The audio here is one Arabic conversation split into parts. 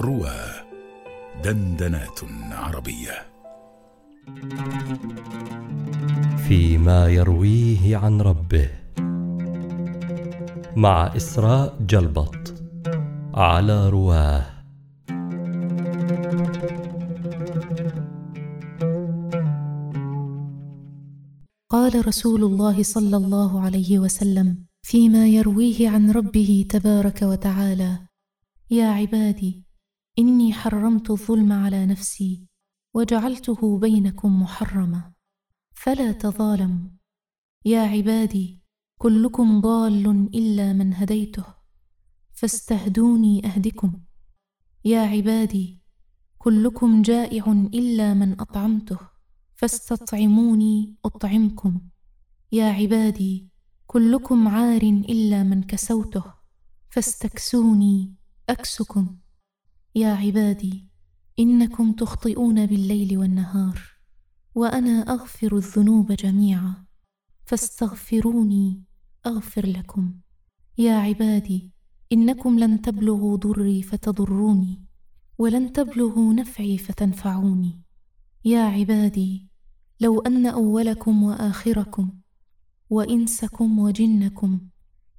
روى دندنات عربية. فيما يرويه عن ربه. مع إسراء جلبط على رواه. قال رسول الله صلى الله عليه وسلم فيما يرويه عن ربه تبارك وتعالى يا عبادي إني حرمت الظلم على نفسي وجعلته بينكم محرما. فلا تظالموا. يا عبادي كلكم ضال إلا من هديته. فاستهدوني أهدكم. يا عبادي كلكم جائع إلا من أطعمته. فاستطعموني أطعمكم. يا عبادي كلكم عار إلا من كسوته. فاستكسوني أكسكم. يا عبادي إنكم تخطئون بالليل والنهار وأنا أغفر الذنوب جميعا. فاستغفروني أغفر لكم. يا عبادي إنكم لن تبلغوا ضري فتضروني ولن تبلغوا نفعي فتنفعوني. يا عبادي لو أن أولكم وآخركم وإنسكم وجنكم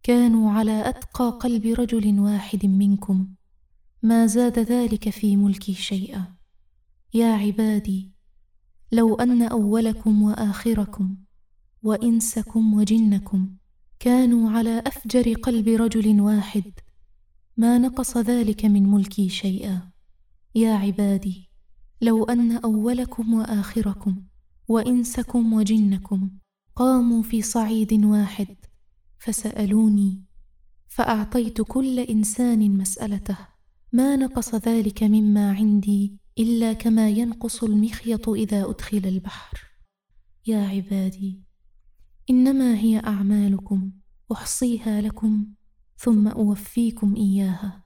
كانوا على أتقى قلب رجل واحد منكم. ما زاد ذلك في ملكي شيئا. يا عبادي لو أن أولكم وآخركم وإنسكم وجنكم كانوا على أفجر قلب رجل واحد ما نقص ذلك من ملكي شيئا. يا عبادي لو أن أولكم وآخركم وإنسكم وجنكم قاموا في صعيد واحد فسألوني فأعطيت كل إنسان مسألته. ما نقص ذلك مما عندي إلا كما ينقص المخيط إذا أدخل البحر. يا عبادي إنما هي أعمالكم أحصيها لكم ثم أوفيكم إياها.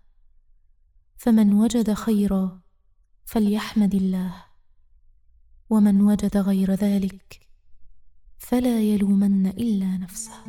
فمن وجد خيرا فليحمد الله ومن وجد غير ذلك فلا يلومن إلا نفسه.